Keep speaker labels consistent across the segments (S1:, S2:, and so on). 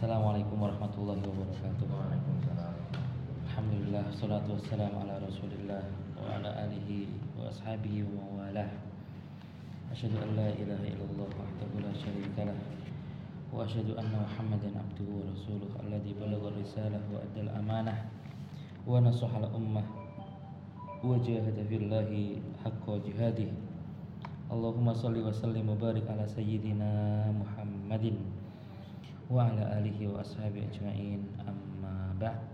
S1: Assalamualaikum warahmatullahi wabarakatuh.
S2: Waalaikumsalam.
S1: Alhamdulillah, salatu wassalamu ala rasulillah wa ala alihi wa ashabihi wa mawalah Asyhadu an la ilaha illallah wahdahu la syarika lah Wa asyhadu anna muhammadan abduhu wa rasuluh Alladhi balagha risalah wa addal amanah Wa nasuha ummah Wa jahada fillahi haqqa jihadih Allahumma salli wa sallim wa barik ala sayyidina Muhammadin wa ala alihi wa ashabi ajma'in. Amma ba'd.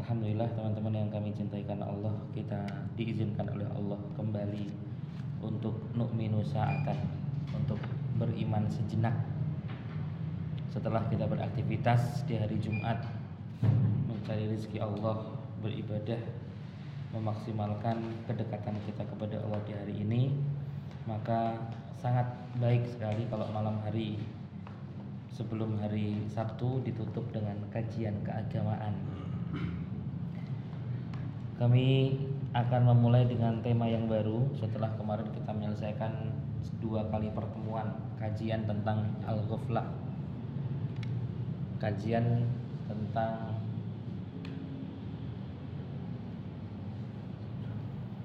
S1: Alhamdulillah teman-teman yang kami cintai karena Allah Kita diizinkan oleh Allah kembali Untuk nu'minu sa'atan Untuk beriman sejenak. Setelah kita beraktivitas di hari Jumat Mencari rezeki Allah Beribadah Memaksimalkan kedekatan kita kepada Allah di hari ini Maka sangat baik sekali kalau malam hari Sebelum hari Sabtu ditutup dengan kajian keagamaan kami akan memulai dengan tema yang baru setelah kemarin kita menyelesaikan dua kali pertemuan kajian tentang al-ghaflah. Kajian tentang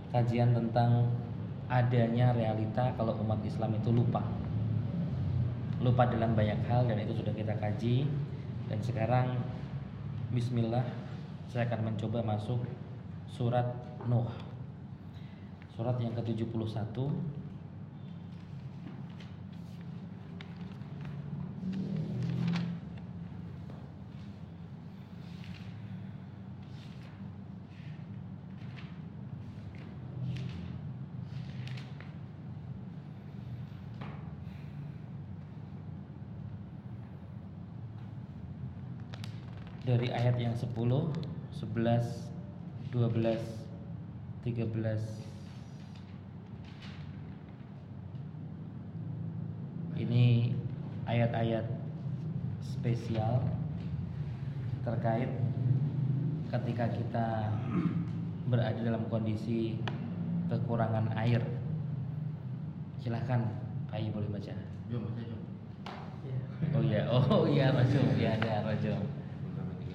S1: kajian tentang adanya realita kalau umat Islam itu lupa. Lupa dalam banyak hal dan itu sudah kita kaji dan sekarang bismillah saya akan mencoba masuk surat Nuh. Surat yang ke-71 dari ayat yang 10, 11, 12, 13 Ini ayat-ayat spesial terkait ketika kita berada dalam kondisi kekurangan air. Silahkan Pak Ayi boleh baca.
S2: Jom, baca jom.
S1: Oh iya, oh iya Rajum, ya ada Rajum.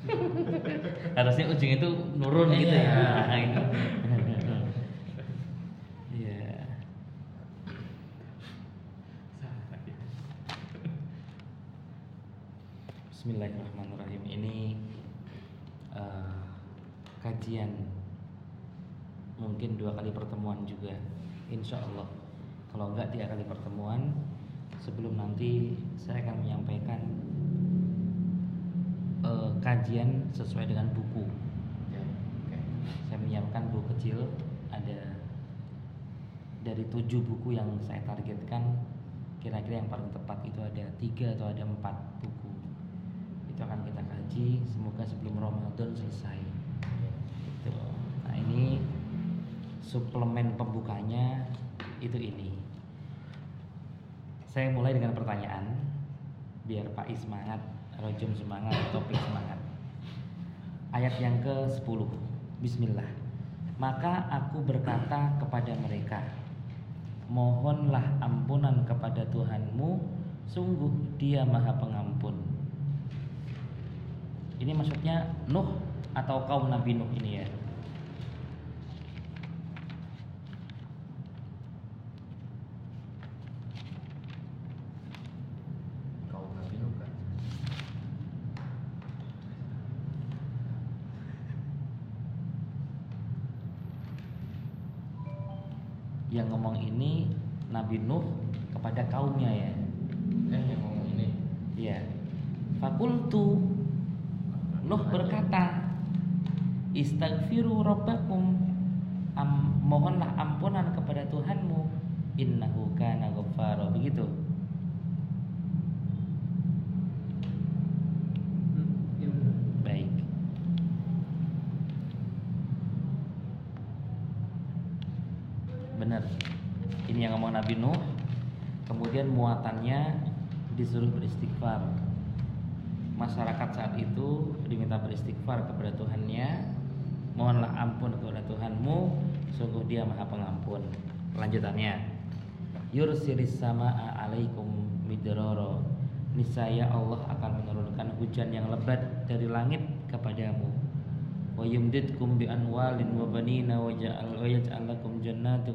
S1: Harusnya ujung itu nurun gitu ya.
S2: Iya.
S1: Iya. Bismillahirrahmanirrahim. Ini eh, kajian mungkin dua kali pertemuan juga, insya Allah. Kalau enggak tiga kali pertemuan, sebelum nanti saya akan menyampaikan kajian sesuai dengan buku.
S2: Ya, oke.
S1: Saya menyiapkan buku kecil dari tujuh buku yang saya targetkan kira-kira yang paling tepat itu ada tiga atau ada empat buku. Itu akan kita kaji semoga sebelum Ramadan selesai. Itu nah ini suplemen pembukanya itu ini. Saya mulai dengan pertanyaan biar Pak semangat Rojum semangat topik semangat. Ayat yang ke 10 Bismillah. Maka aku berkata kepada mereka mohonlah ampunan kepada Tuhanmu sungguh dia maha pengampun. Ini maksudnya Nuh atau kaum Nabi Nuh ini ya
S3: Nabi Nuh
S1: kepada kaumnya ya.
S3: Eh yang ngomong ini.
S1: Iya. Fakultu. Nuh berkata, Istaghfiru rabbakum. Am, Mohonlah ampunan kepada Tuhanmu. Innahu kana ghaffara. Begitu Kemudian muatannya Disuruh beristighfar. Masyarakat saat itu Diminta beristighfar kepada Tuhannya. Mohonlah ampun kepada Tuhanmu Sungguh dia maha pengampun. Lanjutannya Yursilis sama'a alaikum midroro Niscaya Allah akan menurunkan hujan yang lebat dari langit kepadamu. Wa yumdidkum bi anwalin wa banina wa ja'al wa yaj'al lakum jannatin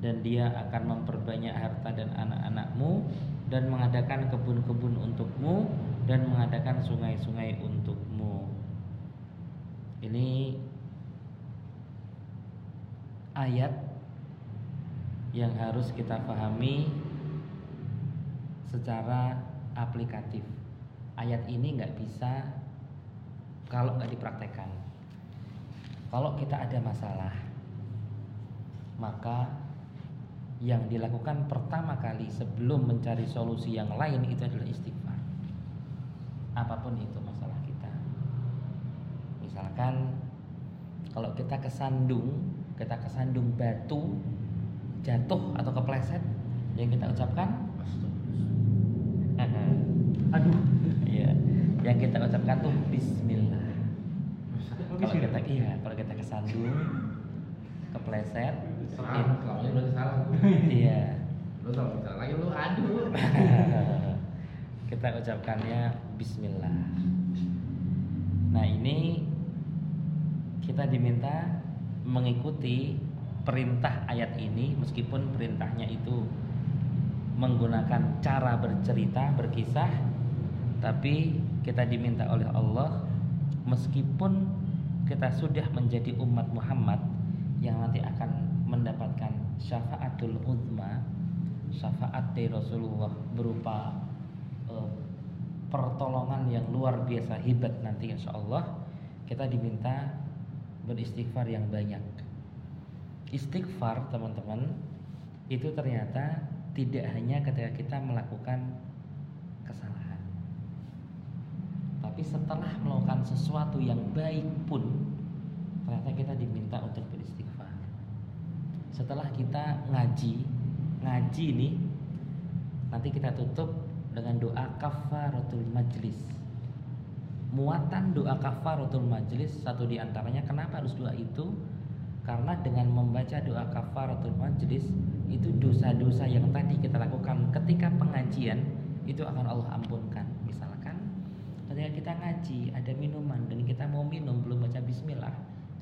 S1: dan dia akan memperbanyak harta dan anak-anakmu dan mengadakan kebun-kebun untukmu dan mengadakan sungai-sungai untukmu ini ayat yang harus kita pahami secara aplikatif ayat ini nggak bisa kalau nggak dipraktekkan. Kalau kita ada masalah, maka yang dilakukan pertama kali sebelum mencari solusi yang lain itu adalah istighfar. Apa pun itu masalah kita. Misalkan kalau kita kesandung, kita kesandung batu, jatuh atau kepleset, yang kita ucapkan Aduh, iya. Yang kita ucapkan tuh Bismillah. Kalau kita iya, kalau kita kesandung, kepleset,
S3: Salah, selama ini berarti salah
S1: iya.
S3: Lu kalau bicara lagi lu aduh
S1: kita ucapkannya Bismillah. Nah ini kita diminta mengikuti perintah ayat ini meskipun perintahnya itu menggunakan cara bercerita berkisah tapi kita diminta oleh Allah meskipun kita sudah menjadi umat Muhammad yang nanti akan mendapatkan syafaatul uzma syafaat dari Rasulullah berupa eh, pertolongan yang luar biasa hebat nanti insya Allah kita diminta beristighfar yang banyak. Istighfar teman-teman itu ternyata tidak hanya ketika kita melakukan kesalahan tapi setelah melakukan sesuatu yang baik pun ternyata kita diminta untuk beristighfar setelah kita ngaji ngaji nih nanti kita tutup dengan doa kafaratul majlis. Muatan doa kafaratul majlis satu di antaranya kenapa harus doa itu? Karena dengan membaca doa kafaratul majlis itu dosa-dosa yang tadi kita lakukan ketika pengajian itu akan Allah ampunkan. Misalkan ketika kita ngaji ada minuman dan kita mau minum belum baca bismillah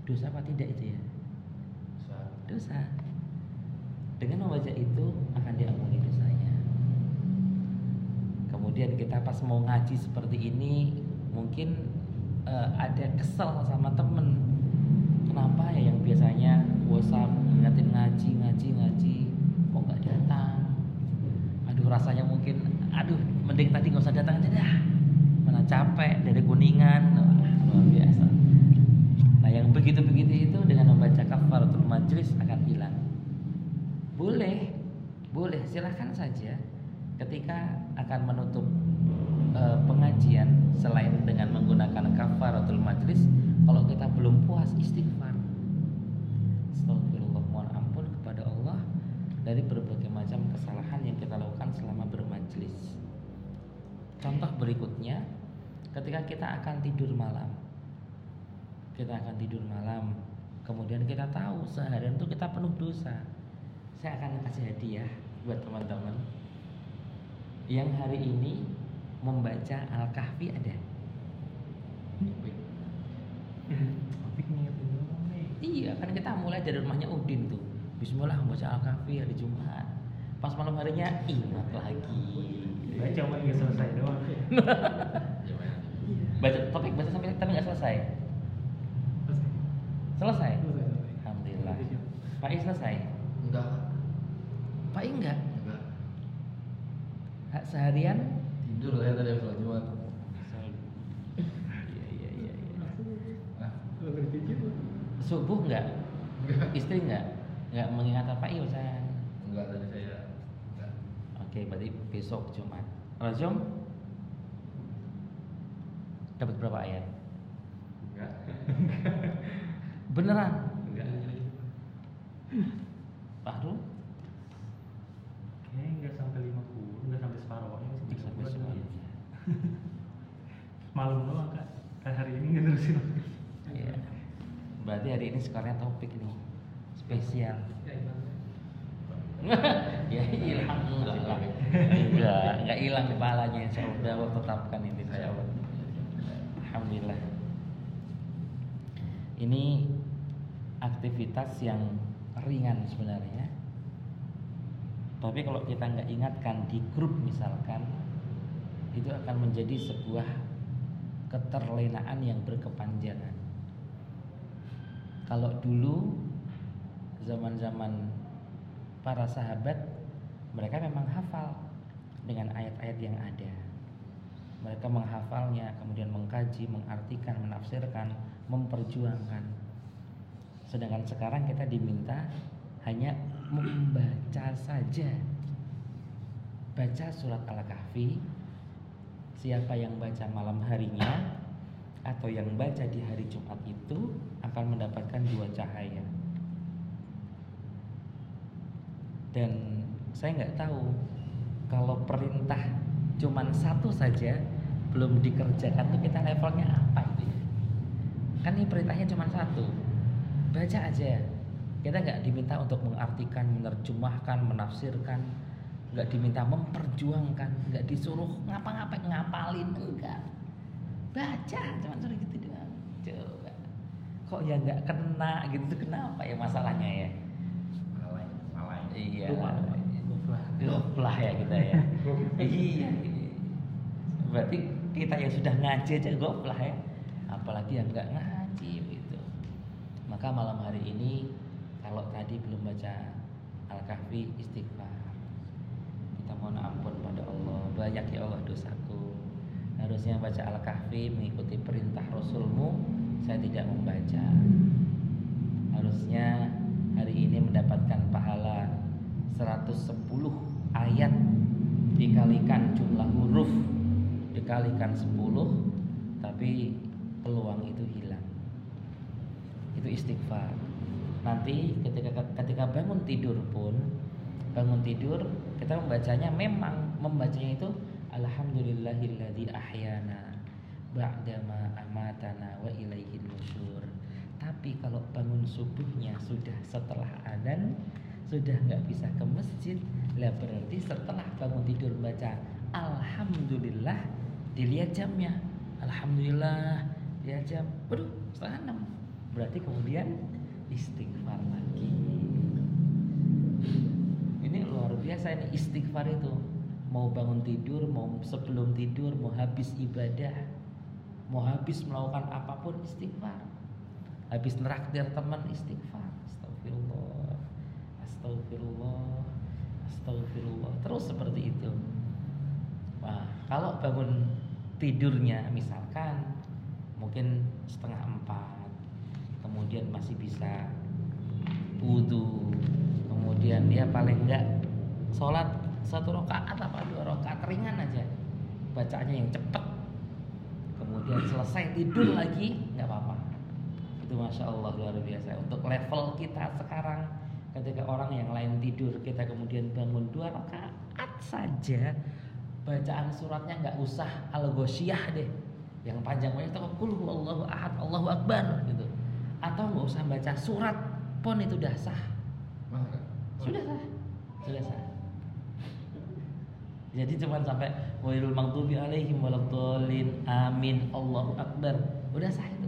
S1: dosa apa tidak itu ya? Dosa dengan membaca itu akan diampuni dosanya. Kemudian kita pas mau ngaji seperti ini mungkin eh, ada kesel sama temen. Kenapa ya yang biasanya WhatsApp ngingetin ngaji ngaji ngaji kok nggak datang? Aduh rasanya mungkin aduh mending tadi nggak usah datang aja dah. Mana capek dari kuningan. Luar biasa. Nah yang yang begitu-begitu itu dengan membaca kafaratul majlis akan hilang. Boleh, boleh silahkan saja. Ketika akan menutup eh, pengajian selain dengan menggunakan kafaratul majlis kalau kita belum puas istighfar. Astagfirullah mohon ampun kepada Allah dari berbagai macam kesalahan yang kita lakukan selama bermajlis. Contoh berikutnya ketika kita akan tidur malam. Kita akan tidur malam kemudian kita tahu seharian itu kita penuh dosa saya akan kasih hadiah buat teman-teman yang hari ini membaca Al-Kahfi ada? Iya, kan kita mulai dari rumahnya Udin tuh. Bismillah membaca Al-Kahfi hari Jumat. Pas malam harinya ingat lagi.
S4: Baca cuma nggak selesai doang.
S1: Baca topik baca sampai tapi nggak selesai. Selesai.
S4: Selesai.
S1: Alhamdulillah. Pak I selesai.
S3: Enggak.
S1: Pak enggak.
S3: Enggak.
S1: Hak seharian.
S3: Tidur saya tadi habis sholat Jumat.
S1: Iya iya iya. iya. Subuh enggak?
S3: enggak.
S1: Istri enggak? Enggak mengingat apa iya saya.
S3: Enggak tadi saya. Enggak.
S1: Oke, berarti besok Jumat. Rajum dapat berapa ayat?
S3: Enggak.
S1: Beneran?
S3: Enggak.
S1: Fahru?
S4: Kayaknya nggak sampai 50, nggak sampai separuhnya masih
S1: Bisa
S4: 30
S1: besok.
S4: doang. Malam doang kak. Kan hari ini nggak terusin.
S1: Iya. Berarti hari ini skornya topik nih. Spesial. ya hilang enggak lah. Enggak, enggak hilang kepalanya insya Allah Udah Allah tetapkan ini insya Allah. Alhamdulillah. Ini aktivitas yang ringan sebenarnya. Tapi kalau kita nggak ingatkan di grup misalkan, itu akan menjadi sebuah keterlenaan yang berkepanjangan. Kalau dulu zaman-zaman para sahabat mereka memang hafal dengan ayat-ayat yang ada. Mereka menghafalnya, kemudian mengkaji, mengartikan, menafsirkan, memperjuangkan. Sedangkan sekarang kita diminta hanya membaca saja. Baca surat Al-Kahfi. Siapa yang baca malam harinya atau yang baca di hari Jumat itu akan mendapatkan dua cahaya. Dan saya nggak tahu kalau perintah cuman satu saja belum dikerjakan tuh kita levelnya apa itu? Kan ini perintahnya cuma satu. Baca aja. Kita nggak diminta untuk mengartikan, menerjemahkan, menafsirkan, nggak diminta memperjuangkan, nggak disuruh ngapa-ngapain ngapalin enggak. Baca, cuma suruh gitu. Kok ya nggak kena gitu tuh kenapa ya masalahnya ya?
S3: Lalai, lalai.
S1: Iya.
S4: Lupa, lupa.
S1: Goflah ya kita ya. iya. Berarti kita yang sudah ngaji aja goflah ya. Apalagi yang nggak ngaji gitu. Maka malam hari ini kalau tadi belum baca Al-Kahfi istighfar. Kita mohon ampun pada Allah. Banyak ya Allah dosaku. Harusnya baca Al-Kahfi mengikuti perintah Rasulmu. Saya tidak membaca. Harusnya hari ini mendapatkan pahala 110 ayat. Dikalikan jumlah huruf dikalikan 10 tapi peluang itu hilang. Itu istighfar. Nanti ketika ketika bangun tidur pun bangun tidur kita membacanya memang membacanya itu alhamdulillahilladzi ahyana ba'dama amatana wa ilaihil nusyur. Tapi kalau bangun subuhnya sudah setelah adzan sudah nggak bisa ke masjid lah berarti setelah bangun tidur baca alhamdulillah dilihat jamnya. Alhamdulillah dilihat jam. Waduh setengah enam. Berarti kemudian istighfar lagi. Ini luar biasa ini istighfar itu. Mau bangun tidur mau sebelum tidur mau habis ibadah mau habis melakukan apa pun istighfar. Habis neraktir teman istighfar. Astagfirullah astagfirullah astagfirullah terus seperti itu. Nah kalau bangun tidurnya misalkan mungkin setengah empat kemudian masih bisa wudhu kemudian dia paling enggak sholat satu rakaat apa dua rakaat ringan aja. Bacaannya yang cepet kemudian selesai tidur lagi nggak apa-apa. Itu masya Allah luar biasa. Untuk level kita sekarang ketika orang yang lain tidur kita kemudian bangun dua rakaat saja bacaan suratnya nggak usah al deh. Yang panjang banyak itu kul Allahu ahad Allahu akbar gitu. Atau nggak usah baca surat pun itu udah sah. Sudah sah. Sudah sah jadi cuman sampai wailul maghdubi alaihim waladdallin. Amin. Allahu akbar. Udah sah itu?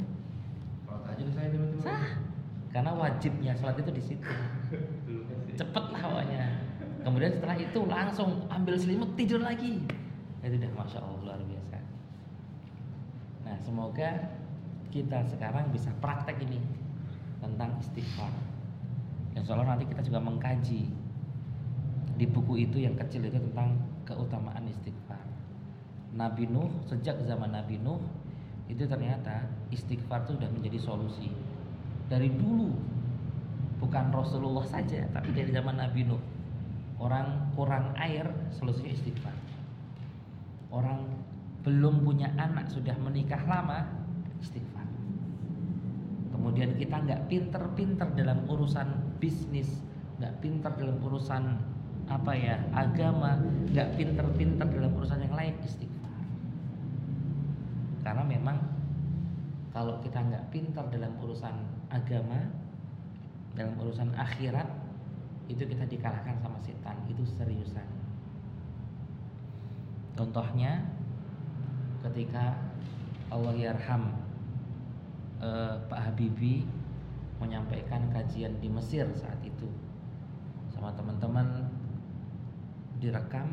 S3: Kalau tahajud saya tiba-tiba.
S1: sah. Karena wajibnya sholat itu di situ. Cepet lah pokoknya. Kemudian setelah itu langsung ambil selimut tidur lagi. Itu udah masya Allah luar biasa. Nah semoga kita sekarang bisa praktek ini tentang istighfar. Insya Allah nanti kita juga mengkaji di buku itu yang kecil itu tentang keutamaan istighfar. Nabi Nuh sejak zaman Nabi Nuh itu ternyata istighfar itu sudah menjadi solusi. Dari dulu bukan Rasulullah saja tapi dari zaman Nabi Nuh orang kurang air solusinya istighfar. Orang belum punya anak sudah menikah lama istighfar. Kemudian kita nggak pinter-pinter dalam urusan bisnis nggak pinter dalam urusan apa ya agama nggak pinter-pinter dalam urusan yang lain istighfar. Karena memang kalau kita nggak pinter dalam urusan agama dalam urusan akhirat itu kita dikalahkan sama setan. Itu seriusan. Contohnya ketika Allah yarham eh, Pak Habibie menyampaikan kajian di Mesir saat itu sama teman-teman direkam.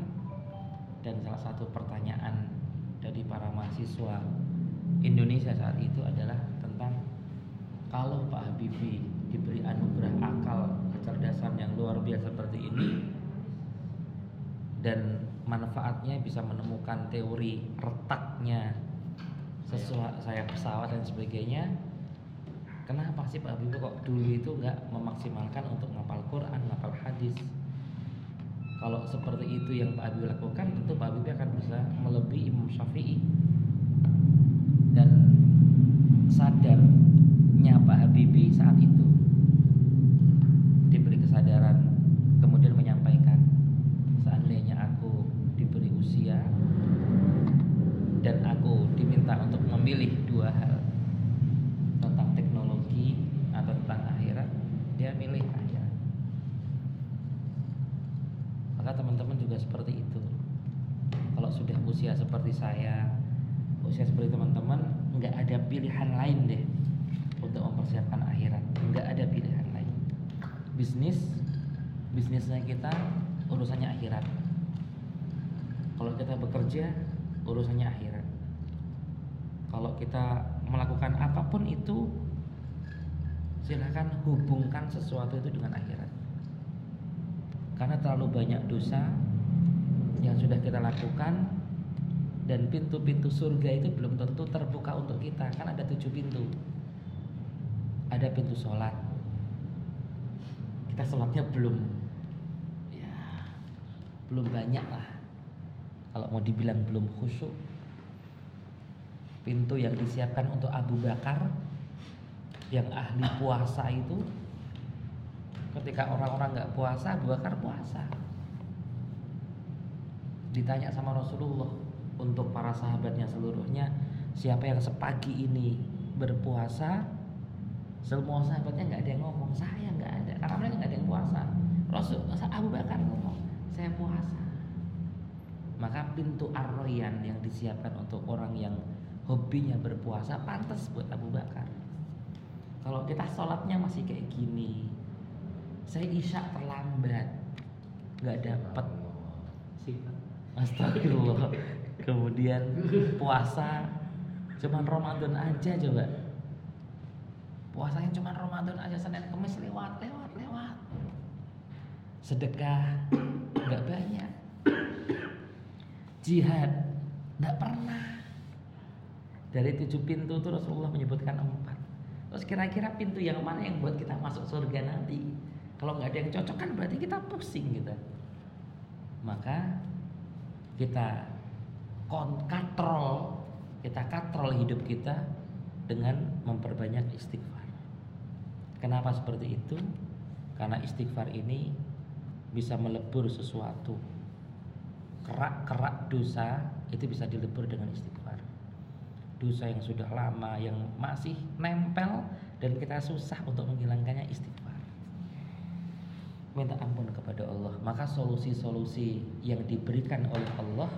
S1: Dan salah satu pertanyaan dari para mahasiswa Indonesia saat itu adalah tentang kalau Pak Habibie diberi anugerah akal kecerdasan yang luar biasa seperti ini dan manfaatnya bisa menemukan teori retaknya sesuatu sayap pesawat dan sebagainya kenapa sih Pak Habibie kok dulu itu nggak memaksimalkan untuk ngapal Quran ngapal hadis kalau seperti itu yang Pak Habibie lakukan tentu Pak Habibie akan bisa melebihi Imam Syafi'i dan sadarnya Pak Habibie saat itu diberi kesadaran kemudian menyampaikan seandainya aku diberi usia dan aku diminta untuk memilih dua hal tentang teknologi atau tentang akhirat dia milih akhirat maka teman-teman juga seperti itu kalau sudah usia seperti saya usia seperti teman-teman nggak ada pilihan lain deh untuk mempersiapkan akhirat nggak ada pilihan lain bisnis bisnisnya kita urusannya akhirat kalau kita bekerja urusannya akhirat kalau kita melakukan apa pun itu silahkan sesuatu itu dengan akhirat. Karena terlalu banyak dosa yang sudah kita lakukan dan pintu-pintu surga itu belum tentu terbuka untuk kita. Kan ada tujuh pintu. Ada pintu sholat. Kita sholatnya belum ya belum banyak lah. Kalau mau dibilang belum khusyuk pintu yang disiapkan untuk Abu Bakar yang ahli puasa itu ketika orang-orang nggak puasa Abu Bakar puasa. Ditanya sama Rasulullah untuk para sahabatnya seluruhnya siapa yang sepagi ini berpuasa? Semua sahabatnya nggak ada yang ngomong saya nggak ada. Karena mereka nggak ada yang puasa. Rasul Abu Bakar ngomong saya puasa. Maka pintu arroyan yang disiapkan untuk orang yang hobinya berpuasa pantas buat Abu Bakar. Kalau kita sholatnya masih kayak gini saya isya terlambat. Nggak dapet. Astagfirullah. Kemudian puasa Cuman Ramadan aja coba. Puasanya cuman Ramadan aja Senin Kemis lewat lewat lewat. Sedekah nggak banyak. Jihad nggak pernah. Dari tujuh pintu itu Rasulullah menyebutkan empat. Terus kira-kira pintu yang mana yang buat kita masuk surga nanti? Kalau nggak ada yang cocok kan berarti kita pusing gitu. Maka kita kontrol, kita katrol hidup kita dengan memperbanyak istighfar. Kenapa seperti itu? Karena istighfar ini bisa melebur sesuatu. Kerak-kerak dosa itu bisa dilebur dengan istighfar dosa yang sudah lama yang masih nempel dan kita susah untuk menghilangkannya istighfar minta ampun kepada Allah. Maka solusi-solusi yang diberikan oleh Allah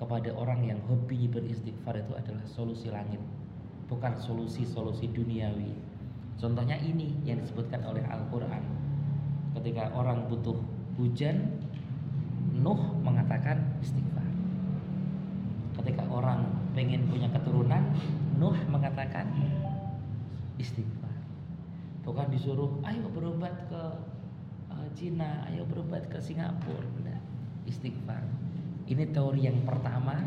S1: kepada orang yang hobi beristighfar itu adalah solusi langit bukan solusi-solusi duniawi. Contohnya ini yang disebutkan oleh Al-Quran. Ketika orang butuh hujan Nuh mengatakan istighfar. Ketika orang pengen punya keturunan Nuh mengatakan istighfar. Bukan disuruh ayo berobat ke Cina ayo berobat ke Singapura Nah, istighfar. Ini teori yang pertama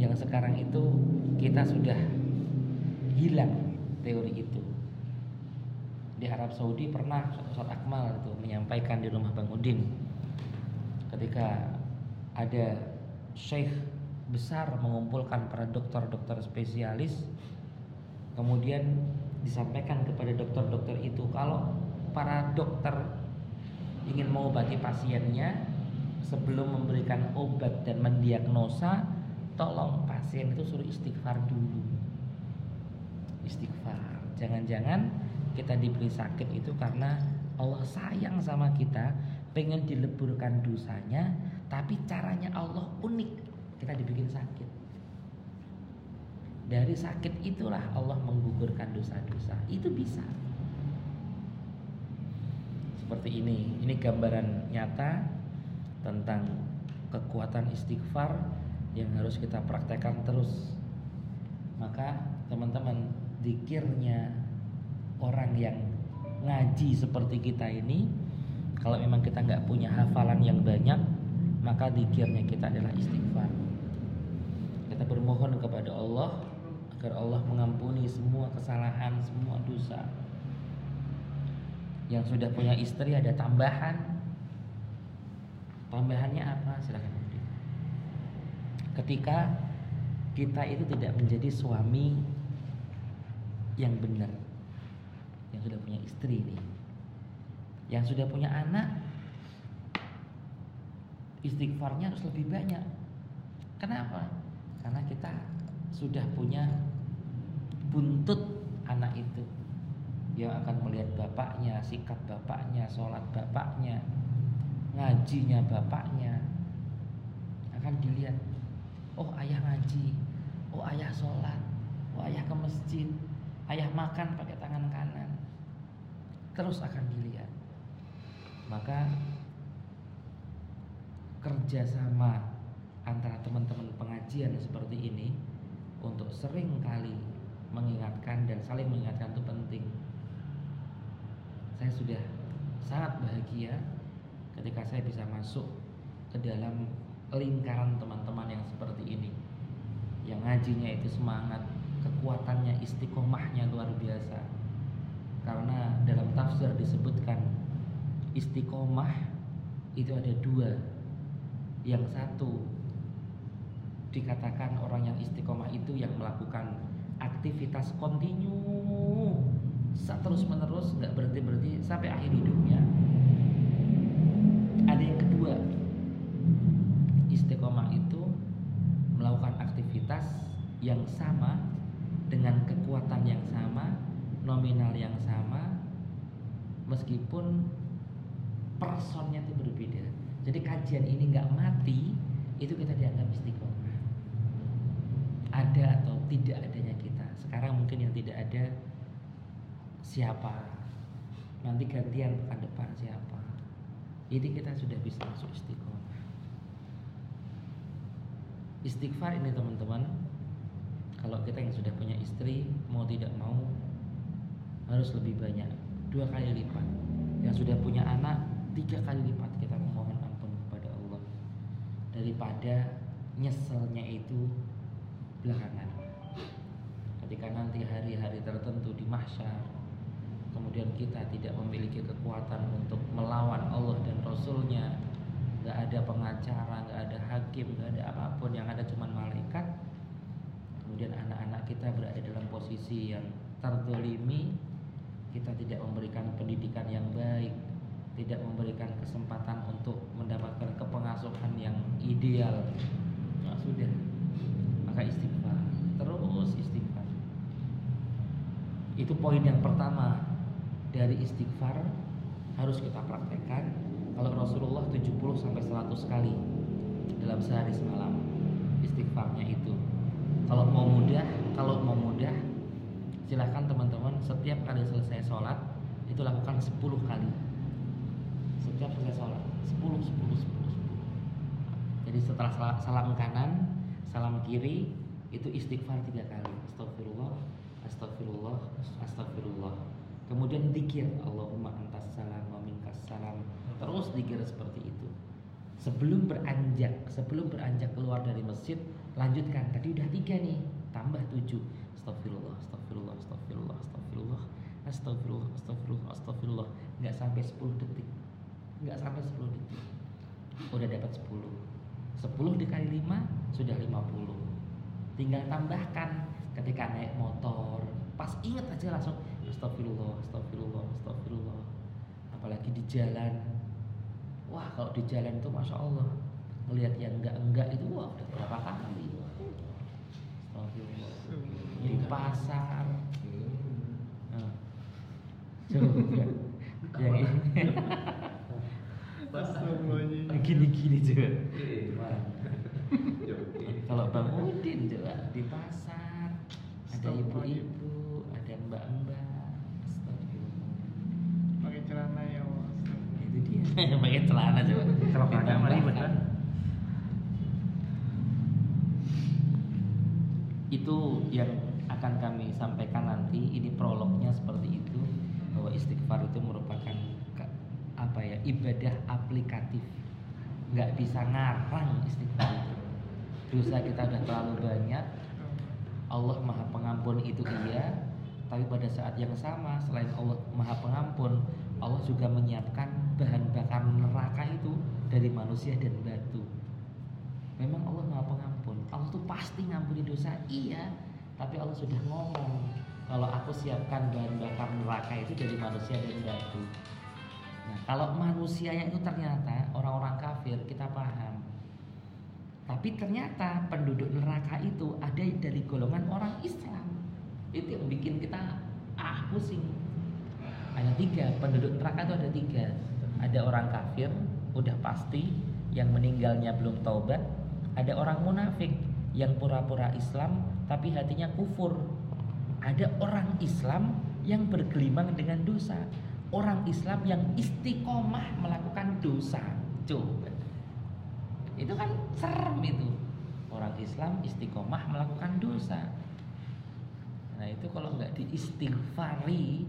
S1: yang sekarang itu kita sudah hilang teori itu. Di Arab Saudi pernah Ustaz Akmal itu menyampaikan di rumah Bang Udin ketika ada syekh besar mengumpulkan para dokter-dokter spesialis kemudian disampaikan kepada dokter-dokter itu kalau para dokter ingin mengobati pasiennya sebelum memberikan obat dan mendiagnosa tolong pasien itu suruh istighfar dulu istighfar jangan-jangan kita diberi sakit itu karena Allah sayang sama kita pengen dileburkan dosanya tapi caranya Allah unik kita dibikin sakit. Dari sakit itulah Allah menggugurkan dosa-dosa. Itu bisa. Seperti ini. Ini gambaran nyata tentang kekuatan istighfar yang harus kita praktekkan terus. Maka teman-teman dikirnya orang yang ngaji seperti kita ini kalau memang kita nggak punya hafalan yang banyak maka dikirnya kita adalah istighfar kita bermohon kepada Allah agar Allah mengampuni semua kesalahan, semua dosa. Yang sudah punya istri ada tambahan. Tambahannya apa? Silakan Ketika kita itu tidak menjadi suami yang benar, yang sudah punya istri nih, yang sudah punya anak, istighfarnya harus lebih banyak. Kenapa? karena kita sudah punya buntut anak itu yang akan melihat bapaknya, sikap bapaknya, sholat bapaknya, ngajinya bapaknya akan dilihat. Oh ayah ngaji, oh ayah sholat, oh ayah ke masjid, ayah makan pakai tangan kanan. Terus akan dilihat. Maka kerjasama antara teman-teman pengajian seperti ini untuk sering kali mengingatkan dan saling mengingatkan itu penting. Saya sudah sangat bahagia ketika saya bisa masuk ke dalam lingkaran teman-teman yang seperti ini. Yang ngajinya itu semangat, kekuatannya istiqomahnya luar biasa. Karena dalam tafsir disebutkan istiqomah itu ada dua. Yang satu dikatakan orang yang istiqomah itu yang melakukan aktivitas kontinu terus menerus nggak berhenti berhenti sampai akhir hidupnya. Ada yang kedua. Istiqomah itu melakukan aktivitas yang sama dengan kekuatan yang sama nominal yang sama meskipun personnya itu berbeda. Jadi kajian ini nggak mati itu kita dianggap istiqomah. Ada atau tidak adanya kita. Sekarang mungkin yang tidak ada siapa. Nanti gantian pekan depan siapa. Jadi kita sudah bisa masuk istiqomah. Istighfar ini teman-teman, kalau kita yang sudah punya istri mau tidak mau harus lebih banyak, dua kali lipat. Yang sudah punya anak tiga kali lipat kita memohon ampun kepada Allah daripada nyeselnya itu belakangan ketika nanti hari-hari tertentu di mahsyar kemudian kita tidak memiliki kekuatan untuk melawan Allah dan Rasulnya. Nggak ada pengacara nggak ada hakim nggak ada apa pun yang ada cuma malaikat. Kemudian anak-anak kita berada dalam posisi yang terdolimi. Kita tidak memberikan pendidikan yang baik tidak memberikan kesempatan untuk mendapatkan kepengasuhan yang ideal. Ya sudah. Maka istighfar. Terus istighfar. Itu poin yang pertama dari istighfar harus kita praktekkan. Kalau Rasulullah 70 sampai 100 kali dalam sehari semalam istighfarnya itu. Kalau mau mudah kalau mau mudah silahkan teman-teman setiap kali selesai sholat itu lakukan 10 kali. Setiap selesai sholat 10 10 10 10 jadi setelah sal- salam kanan salam kiri itu istighfar tiga kali. Astagfirullah astagfirullah astagfirullah kemudian dikir Allahumma antas salam wa minkas salam. Terus dikir seperti itu. Sebelum beranjak sebelum beranjak keluar dari masjid lanjutkan. Tadi udah tiga nih tambah tujuh. Astagfirullah astagfirullah astagfirullah astagfirullah astagfirullah astagfirullah astagfirullah. Nggak sampai 10 detik. Nggak sampai 10 detik. Udah dapat 10 10 dikali 5 sudah 50 tinggal tambahkan ketika naik motor. Pas inget aja langsung astagfirullah astagfirullah astagfirullah. Apalagi di jalan. Wah kalau di jalan itu masya Allah. Melihat yang enggak enggak itu wah udah berapa kali. Astagfirullah. Di pasar. Nah. coba yang ini. Gini-gini juga Wah. kalau Bang Udin coba di pasar. Ada ibu-ibu ada mbak-mbak
S5: pakai celana
S1: coba.
S4: Mah ribet kan.
S1: itu yang akan kami sampaikan nanti. Ini prolognya seperti itu. Bahwa istighfar itu merupakan apa ya ibadah aplikatif. Nggak bisa ngarang istighfar itu. Dosa kita udah terlalu banyak. Allah maha pengampun itu iya. Tapi pada saat yang sama selain Allah maha pengampun Allah juga menyiapkan bahan bakar neraka itu dari manusia dan batu memang Allah maha pengampun Allah tuh pasti ngampuni dosa iya tapi Allah sudah ngomong kalau aku siapkan bahan bakar neraka itu dari manusia dan batu nah kalau manusianya itu ternyata orang-orang kafir kita paham tapi ternyata penduduk neraka itu ada dari golongan orang Islam. Itu yang bikin kita ah pusing. Ada tiga penduduk neraka itu ada tiga. Ada orang kafir, udah pasti yang meninggalnya belum taubat. Ada orang munafik yang pura-pura Islam tapi hatinya kufur. Ada orang Islam yang bergelimang dengan dosa. Orang Islam yang istiqomah melakukan dosa. Coba itu kan serem itu orang Islam istiqomah melakukan dosa nah itu kalau nggak diistighfari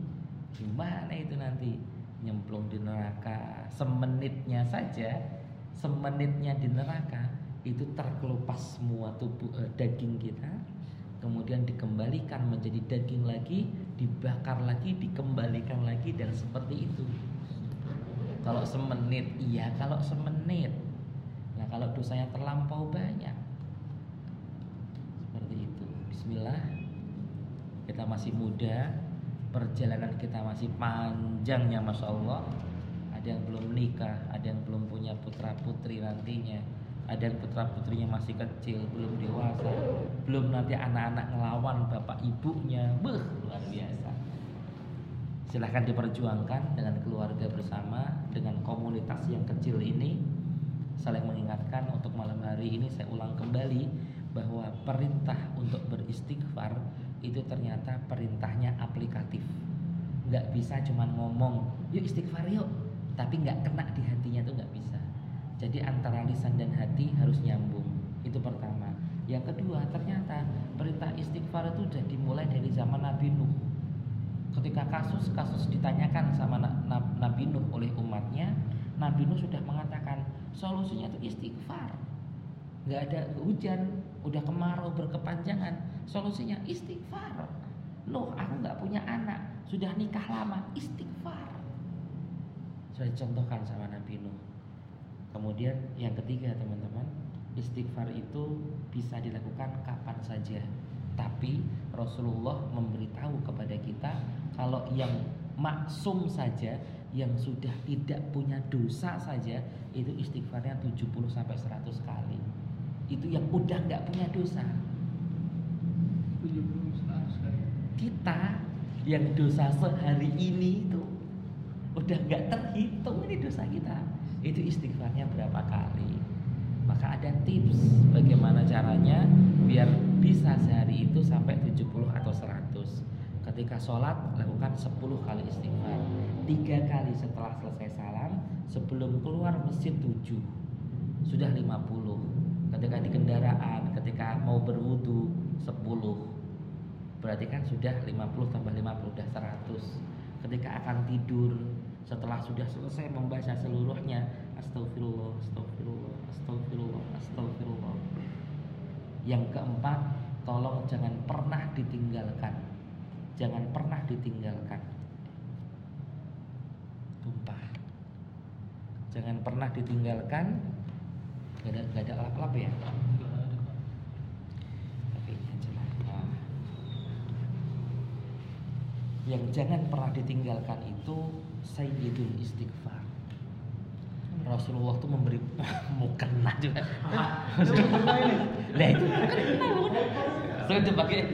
S1: gimana itu nanti nyemplung di neraka. Semenitnya saja semenitnya di neraka itu terkelupas semua tubuh eh, daging kita. Kemudian dikembalikan menjadi daging lagi dibakar lagi dikembalikan lagi dan seperti itu. Kalau semenit iya kalau semenit. Nah kalau dosanya terlampau banyak. Seperti itu. Bismillah. Kita masih muda Perjalanan kita masih panjangnya Masya Allah. Ada yang belum nikah Ada yang belum punya putra putri nantinya Ada yang putra putrinya masih kecil Belum dewasa Belum nanti anak-anak ngelawan bapak ibunya. Beuh luar biasa. Silahkan diperjuangkan dengan keluarga bersama Dengan komunitas yang kecil ini. Saling mengingatkan untuk malam hari ini saya ulang kembali bahwa perintah untuk beristighfar itu ternyata perintahnya aplikatif. Nggak bisa cuman ngomong yuk istighfar yuk. Tapi nggak kena di hatinya tuh nggak bisa. Jadi antara lisan dan hati harus nyambung. Itu pertama. Yang kedua ternyata perintah istighfar itu sudah dimulai dari zaman Nabi Nuh. Ketika kasus-kasus ditanyakan sama Na- Na- Nabi Nuh oleh umatnya Nabi Nuh sudah mengatakan solusinya itu istighfar. Nggak ada hujan, udah kemarau berkepanjangan, solusinya istighfar. Nuh, aku nggak punya anak, sudah nikah lama, istighfar. Sudah dicontohkan sama Nabi Nuh. Kemudian yang ketiga teman-teman, istighfar itu bisa dilakukan kapan saja. Tapi Rasulullah memberitahu kepada kita kalau yang maksum saja yang sudah tidak punya dosa saja itu istighfarnya 70 sampai 100 kali. Itu yang udah nggak punya dosa.
S5: 70 100 kali.
S1: Kita yang dosa sehari ini itu udah nggak terhitung ini dosa kita. Itu istighfarnya berapa kali. Maka ada tips bagaimana caranya biar bisa sehari itu sampai 70 atau 100. Ketika sholat lakukan 10 kali istighfar Tiga kali setelah selesai salam Sebelum keluar masjid 7 Sudah 50 Ketika di kendaraan Ketika mau berwudu 10 Berarti kan sudah 50 tambah 50 Sudah 100 Ketika akan tidur Setelah sudah selesai membaca seluruhnya Astagfirullah Astagfirullah Astagfirullah Astagfirullah. Yang keempat Tolong jangan pernah ditinggalkan. Jangan pernah ditinggalkan. Tumpah. Jangan pernah ditinggalkan. Gak ada gak ada lap-lap ya tapi ini aja lah. Nah. Yang jangan pernah ditinggalkan itu sayyidul istighfar Rasulullah tuh memberi mukena juga. Lah itu. Saya pakai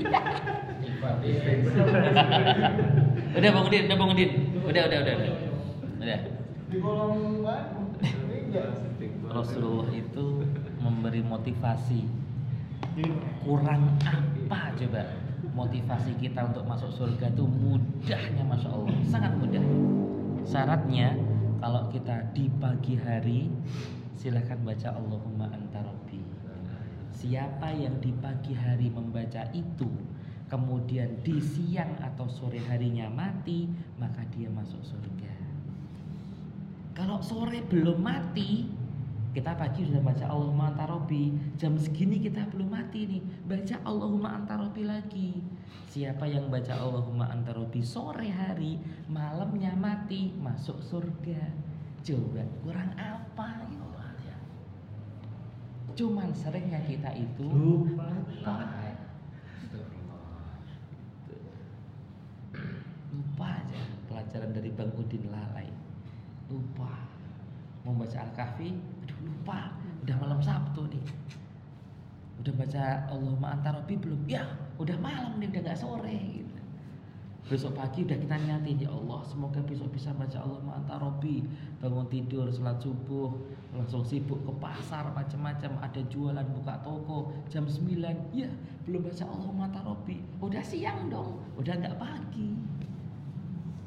S1: udah Bang Udin, udah Bang Udin. Udah, udah, udah, udah. Udah.
S5: Di kolom.
S1: Rasulullah itu memberi motivasi. Kurang apa coba? Motivasi kita untuk masuk surga itu mudahnya Masya Allah. Sangat mudah. Syaratnya Kalau kita di pagi hari Silahkan baca Allahumma anta rabbi. Siapa yang di pagi hari membaca itu Kemudian di siang atau sore harinya mati Maka dia masuk surga. Kalau sore belum mati Kita pagi sudah baca Allahumma anta rabbi. Jam segini kita belum mati nih. Baca Allahumma anta rabbi lagi. Siapa yang baca Allahumma anta rabbi sore hari Malamnya mati Masuk surga? Coba kurang apa? Ya Allah ya. Cuman seringnya kita itu
S4: Lupa.
S1: lupa. Lupa aja pelajaran dari Bang Udin lalai. Lupa. Membaca Al-Kahfi lupa udah malam Sabtu nih. Udah baca Allahumma anta belum? Ya udah malam nih udah nggak sore gitu. Besok pagi udah kita niatin ya Allah semoga besok bisa baca Allahumma anta bangun tidur sholat subuh langsung sibuk ke pasar macam-macam. Ada jualan buka toko jam 9 ya belum baca Allahumma anta udah siang dong udah nggak pagi.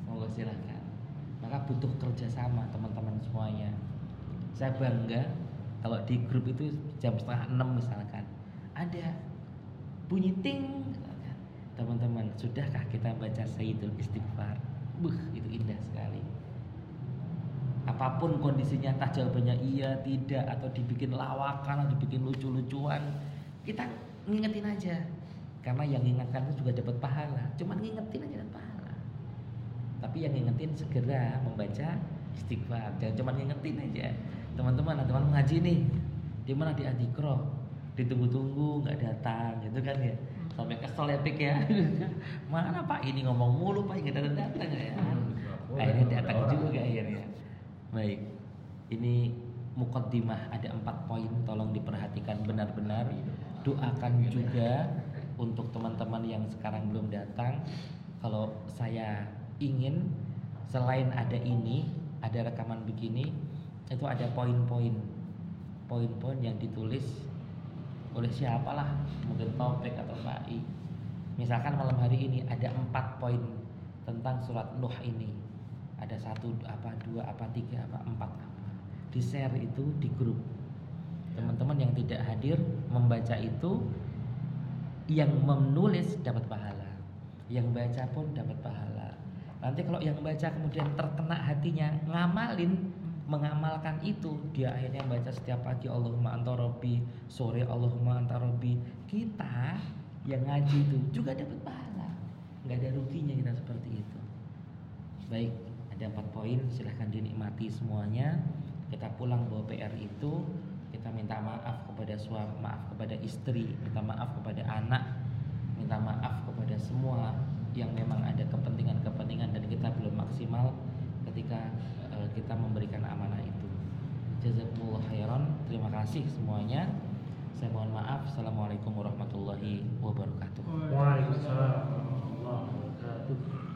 S1: Monggo silakan. Maka butuh kerjasama teman-teman semuanya. Saya bangga kalau di grup itu jam setengah enam misalkan ada bunyi ting teman-teman sudahkah kita baca Sayyidul Istighfar? Buh itu indah sekali. Apa pun kondisinya entah jawabannya iya tidak atau dibikin lawakan atau dibikin lucu-lucuan kita ngingetin aja. Karena yang mengingatkan itu juga dapat pahala. Cuman ngingetin aja dapat pahala. Tapi yang ngingetin segera membaca istighfar. Jangan cuma ngingetin aja teman-teman ada teman ngaji nih. Di mana di adikro? Ditunggu-tunggu nggak datang gitu kan ya. Sampai kesel ya Pik ya. Mana pak? Ini ngomong mulu pak. Nggak datang datang ya. Akhirnya datang juga akhirnya. Baik. Ini mukaddimah ada empat poin. Tolong diperhatikan benar-benar. Doakan juga untuk teman-teman yang sekarang belum datang. Kalau saya ingin selain ada ini ada rekaman begini itu ada poin-poin. Poin-poin yang ditulis oleh siapalah mungkin Taufik atau Pak I. Misalkan malam hari ini ada empat poin tentang surat Nuh ini. Ada satu apa dua apa tiga apa empat. Apa di share itu di grup. Teman-teman yang tidak hadir membaca itu yang menulis dapat pahala. Yang baca pun dapat pahala. Nanti kalau yang baca kemudian terkena hatinya ngamalin mengamalkan itu dia akhirnya baca setiap pagi Allahumma anta rabbi sore Allahumma anta rabbi. Kita yang ngaji itu juga dapat pahala. Nggak ada ruginya kita seperti itu. Baik ada empat poin silahkan dinikmati semuanya. Kita pulang bawa PR itu kita minta maaf kepada suami maaf kepada istri minta maaf kepada anak minta maaf kepada semua yang memang ada kepentingan-kepentingan dan kita belum maksimal ketika eh, kita memberikan amanah itu. Jazakumullah khairan. Terima kasih semuanya. Saya mohon maaf. Assalamualaikum warahmatullahi wabarakatuh.
S4: Waalaikumsalam warahmatullahi wabarakatuh.